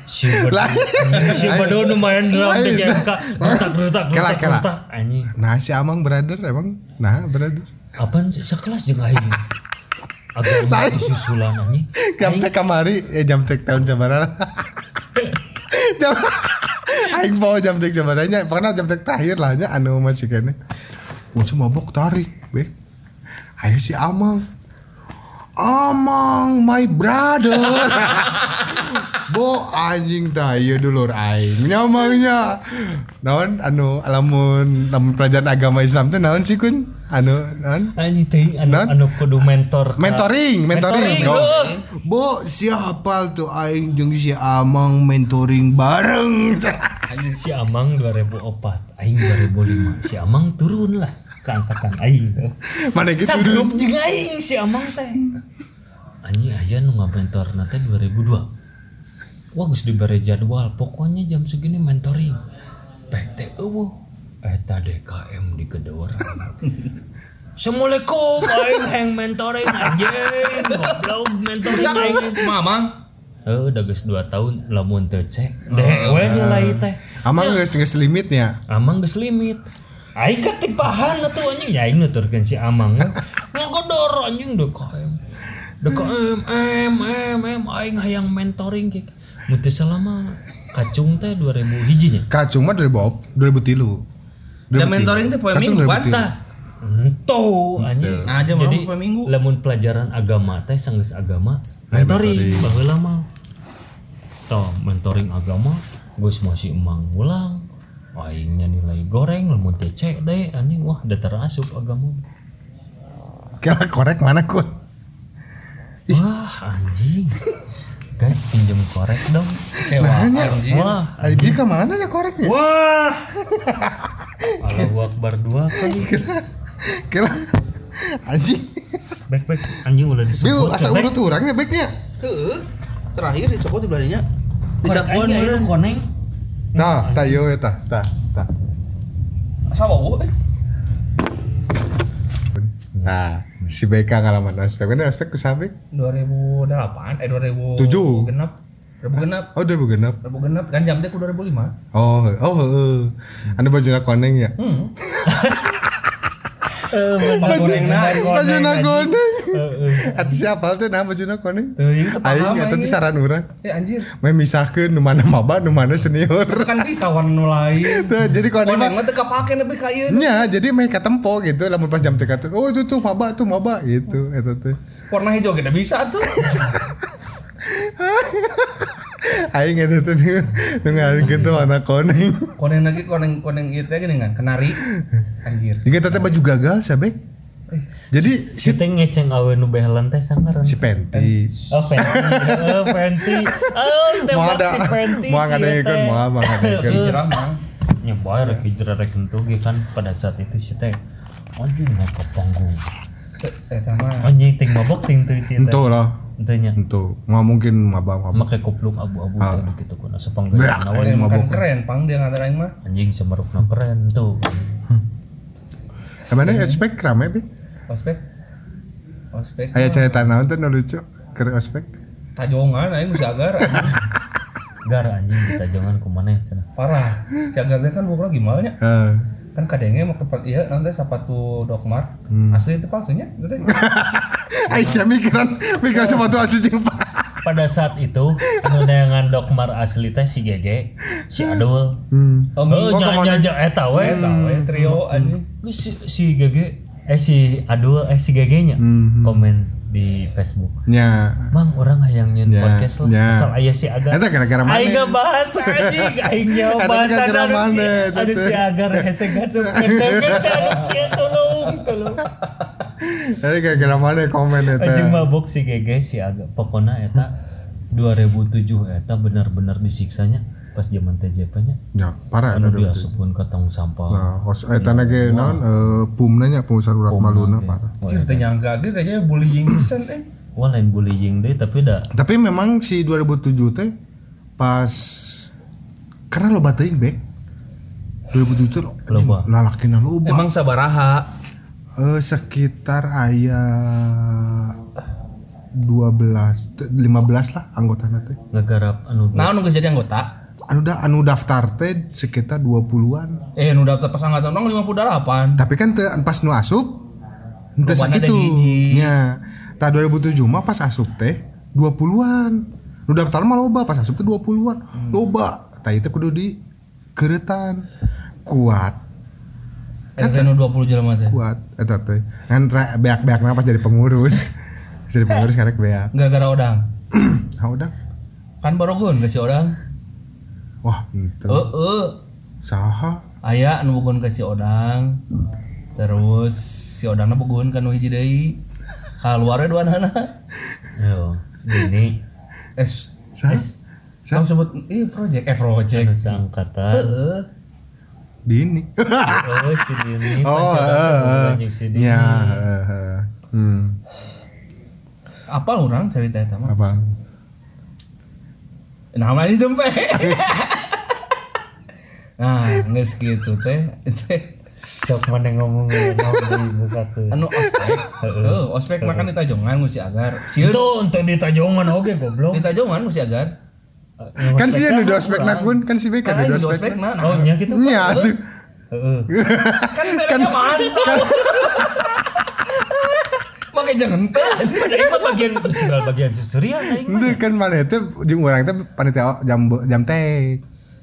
si Lah. Bedul si nu main drum di. GMK rutak rutak Kela, rutak kela. rutak anjing Nah, si Amang brother emang nah brother. apaan sih sekelas jeung aing agama Lain. <laughs> susulan anjing Jam tek kamari ya jam tek tahun sabaraha. <laughs> jam aing bawa jam tek sabaranya pokoknya jam tek terakhir lah nya anu masih kene. Musuh mabok tarik, be. Ayo si Amang. Amang my brother. <laughs> Bo anjing tah ieu dulur aing nyamangnya. Naon anu alamun lamun pelajaran agama Islam teh naon sih kun? Anu naon? anjing teuing anu Naon? anu kudu mentor Mentoring, mentoring. Mentoring, heuh. Bo, siapa tuh aing jeung si Amang mentoring bareng. <laughs> Anjing si Amang 2004 aing 2005 si Amang turun lah keangkatan aing mana gitu Sagrup jeung aing si Amang teh. Anjing aya nu ngabentor teh 2002. Wah geus dibere jadwal, pokoknya jam segini mentoring. PT eueuh eta DKM di kedua <laughs> Assalamualaikum aing hang mentoring anjing goblok mentoring aing. Mamang. Eh udah geus 2 tahun lamun teu cek. Dewe nilai teh. amang geus geus limitnya Amang geus limit. Aing ketipahan atuh anjing ya aing nuturkeun si Amang. Ngagodor anjing DKM. DKM M M M aing hayang mentoring kieu. Mun selama kacung teh 2000 hijinya. kacung mah 2000 2003 Dan mentoring teh poe minggu kan? 2003. Tah. Ento anjing. Nah, aja mau Jadi minggu. lamun pelajaran agama teh sanggeus agama mentoring baheula mah. Toh mentoring agama geus masih emang ulang. Aingnya nilai goreng lamun teh cek deh anjing wah datar asup agama. kira korek mana kut Wah anjing. Guys pinjem korek dong. Kecewa anjing. Wah. Aibi ke mana ya koreknya Wah. <laughs> Allahu Akbar dua kali. kira anjing Back back anjing udah disebut. asa Back. urut orangnya baiknya Heeh. Terakhir dicopot di beladinya. Korek nu koneng. Tah tah yo tah tah tah. Asa bawa eh. nah si BK ngalaman aspek mana aspek kusabek 2008 eh 2000 Tujuh. genap. 2000 genap. Oh udah genap. 2000 genap kan jam teh ku 2005 oh oh heeh anu bajuna koneng ya? Hmm <laughs> Eh bener. Pas goreng na bajuna koneng Heeh. atuh siapa tuh bajuna koneng teuing teu aing eta teh saran urang. Eh anjir. Meh misahkeun nu mana maba nu mana senior. Kan bisa warna nu lain. Tuh, jadi koneng mah teu kapake nepi ka ieu nya jadi meh katempo gitu lamun pas jam teka tuh oh itu tuh maba tuh maba gitu eta teh. Warna hijau kita bisa tuh <laughs> aing eta tuh dengan gitu anak koneng koneng lagi koneng koneng ieu teh gini kan kenari anjir juga teteh baju gagal sabek Eh. jadi Si teh ngeceng awe nu behelan teh sangaran. si Penti Oh Fenty, oh Fenty, oh tembak ada si Fenty mau ngadekeun teh. mau mau ngadekeun hijrah mah Nyoba rek hijrah rek entu ge kan pada saat itu si teh anjing naik ke panggung. eta mah Anjing ting mabok ting teu si teh. Ento lah Entunya. Ento nggak mungkin maba maba Make kupluk abu-abu Ah. gitu kuna Ada we yang makan keren pang dia ngatain mah anjing semerupna keren tuh. Emangnya ospek rame bi? ospek ospek Aya cerita naon tuh nu lucu ke ospek? tajongan aing geus agar. <laughs> Gar anjing kita jangan kumaneh cenah. parah si agar kan bukan gimana nya Eh, kan kadenge mah tempat iya nanti sepatu dokmar Hmm. asli itu palsunya gitu <laughs> Aisyah mikiran mikiran sepatu asli jeung. Pada saat itu neangan dokmar asli teh si Gege, si Adul. Hmm. oh Oh, minggu jangan jangan eta we. eta we trio anjing Si, si Gege eh si Adul eh si Gege nya Hmm. komen di Facebook. Nya. Mang orang hayang nyeun Ya, podcast lah. ya. Asal aya si Agar. Eta gara-gara mana? Aing bahas anjing, <laughs> aing nyawa Eta bahas gara-gara anu si mana, teh? si Agar hese gasuk kieu <laughs> tolong tolong. Jadi gara-gara mana komen Anjing eta? mabok si Gege si Agar. Pokona eta 2007 eta benar-benar disiksanya pas zaman TJP nya. Ya, parah Anu diasupkeun ka tong sampah. Nah, hos eta ge naon eh pumna nya pengusaha urat maluna parah. Cir teh nyangka ge kayaknya bullying pisan eh Wah lain bullying deh tapi dah Tapi memang si 2007 teh pas karena lo teuing bek 2007 teh Loba. lalakina loba. emang sabaraha Eh sekitar aya 12 te- 15 lah anggota teh. ngegarap anu nah nu geus jadi anggota Anu da anu daftar teh sekitar 20-an. eh nu daftar pas angkatan orang 58 Tapi kan teu pas nu asup teu sakitu. hiji. Nya. Tah 2007 mah pas asup teh 20-an. Nu daftar mah loba pas asup teh 20-an. Hmm. Loba. Tah itu kudu di keretan kuat eta teh nu 20 jelema teh kuat eta teh kan beak-beak pas jadi pengurus <laughs> jadi pengurus karek beak gara-gara odang <clears throat> ah udah kan barogun ke si odang wah ente heeh saha? Aya anu bugun ke si odang. Terus si odangna bugun kan nu hiji deui. Keluar dua anak yo ini es saha kamu sebut iya project eh project anu seangkatan. Heeh di ini oh si Dini <laughs> oh pacaran eh, eh. si Dini. Ya eh, eh. hmm. Apa orang cerita eta mah? Apa namanya jempe <laughs> nah geus kitu teh. Teh sok mana ngomong ngomong di satu. Anu ospek. Heeh. Ospek makan di tajongan mesti agar. Sieun itu untuk di tajongan oke goblok. Di tajongan mesti agar. Kan sih nu ospek nakun kan si Beka kan nu aing di ospek. nah oh nya gitu. Nya tuh. Heeh. kan bedanya mantap. Makai jangan teh mah bagian bagian susurian aing itu kan mana itu jeung urang teh panitia jam jam teh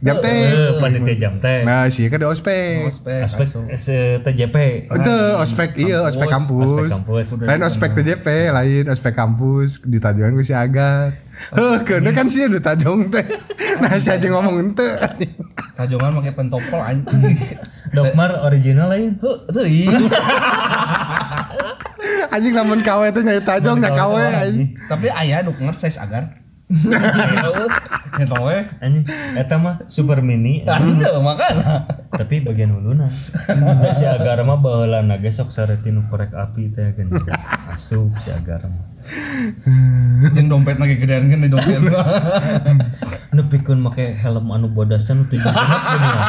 jam teh. Eh, panitia jam teh. nah sih kan di ospek. Ospek eh, TJP. itu ospek iya ospek kampus. Lain ospek TJP lain ospek kampus. Di Tajongan gue si Agar Heh, kena kan sih di Tajong teh. <laughs> Nah si aja ngomong ente tajongan pakai pentopol anjing. <laughs> Dokmar original lain. Heuh, teu iya. <laughs> anjing lamun kawe teh nyari Tajong nya kawe anjing. Tapi aya nu size agar. Eta we. Anjing eta mah super mini Ah, teu makana. tapi bagian huluna. Si agar mah baheulana ge sok sareti nu korek api teh kan. Asup si agar mah. Jeung dompet lagi gedean kan di dompet. Nepikeun make helm anu bodasan nu tujuh genep gini ya.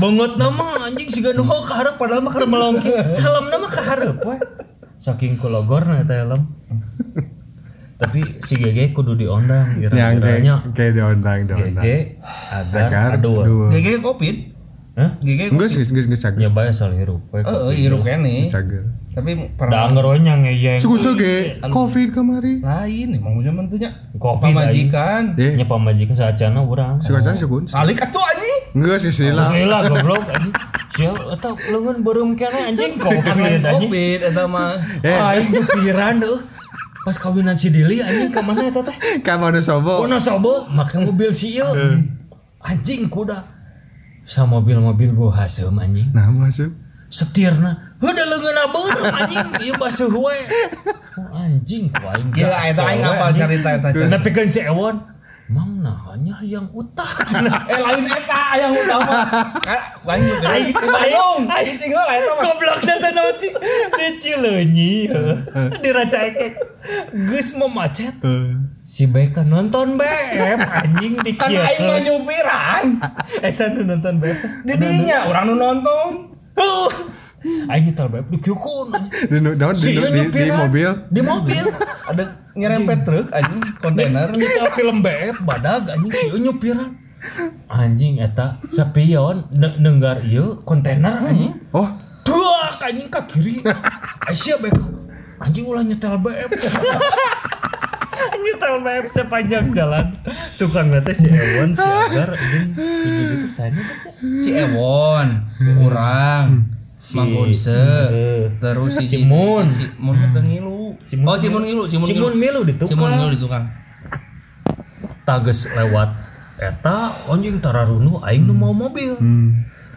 Banget nama anjing siga nu ka hareup padahal mah keur melongki. Helm nama ka hareup we. Saking kulogorna eta helm. Tapi si GG kudu diondang yang kira-kiranya kayak diondang diondang GG agar, Agar dua GG covid. Hah? GG Geus geus geus geus cager Nyoba asal hirup. Heeh, hirup kene. cager Tapi pernah anger we nya ngeyeng. suku ge covid kemari lain emang zaman teh nya. Covid Pamajikan. eh Nya pamajikan saacana urang. suka cari sukun Alik atuh anjing. geus geus lah Gila goblok anjing. Sia eta leungeun beureum kene anjing covid anjing. Covid eta mah. Aing pikiran tuh pas kawinan si Dili anjing ke mana eta teh? ka mana sobo Kono sobo make mobil si ieu. Anjing kuda. Sa mobil-mobil gua haseum anjing. nah masuk Setirna. Heuda leungeunna beureum anjing ieu basuh we. Oh, <laughs> anjing ku aing. Gila gas eta aing apal anjing. cerita eta. Nepikeun si Ewon. Mang nahanya yang utah. <laughs> Eh lain eta yang utama. Kan lain juga. Aing Di Bandung. aing Cicing heula eta mah. Goblok na teh cing. Di Cileunyi. Di Racaekek. Geus memacet. Si Beka nonton BF anjing di Kan aing mah nyupiran. Esa nu nonton BF. Di dinya urang nu nonton. Uh, Aing nyetel BF di kiukun. di mobil Di mobil. Ada nyerempet truk anjing kontainer. Nyetel film BF badag anjing si ieu nyupiran. Anjing eta sapion de- denggar ieu kontainer anjing. oh Duak anjing ke kiri. Aisyah beko. Anjing ulah nyetel BF. <laughs> nyetel BF sepanjang jalan. Tukang ngetes si Ewon si Agar anjing. Itu saya Si Ewon, urang, Mang Kunse, Eh. terus si Si Mun. si Mun teu ngilu. Si Mun Oh, si Mun ngilu, si Mun Si Mun milu di Si Mun tukang. ngilu di tukang. Tages lewat eta anjing tararunu aing nu mau mobil. hmm.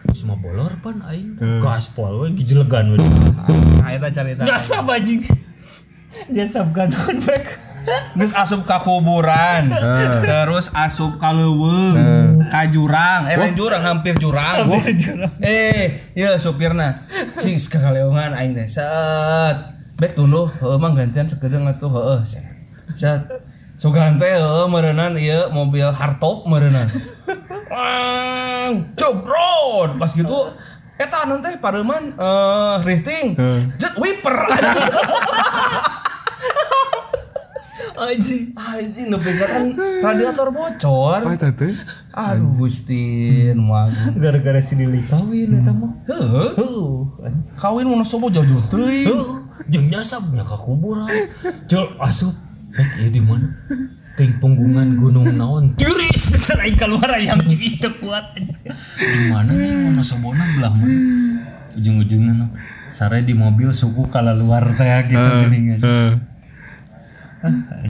Geus mah bolor pan aing. Gaspol we gijelegan we. Nah, eta carita. Jasa anjing. Jasa gantung back. Geus asup ka kuburan. Terus asup ka leuweung, ka jurang. Eh, lain jurang, hampir jurang. Eh, iya supirna. Cing sekaleungan aing teh. Set. Bek tuluh, heueuh mah gantian sekedeng atuh heueuh. Set. Set. Sugan teh heueuh meureunana ieu mobil hardtop meureunana. Wang, cobrot. Pas gitu eta nanti pareman eh rifting. Jet wiper. Nepi ka kan radiator bocor. apa itu tuh Aduh Gustin mah. <laughs> Gara-gara si Dili kawin eta mah. Kawin mun sobo jodoh teuing. Heuh, jeung jasa punya ka kuburan. Cel asup. Eh, ieu di mana? Ting punggungan gunung naon? Tiris <laughs> aing keluar yang itu kuat. Di mana nih mana sobona belah mana? Ujung-ujungnya no. Sare di mobil suku kala luar teh gitu geuningan. Eh.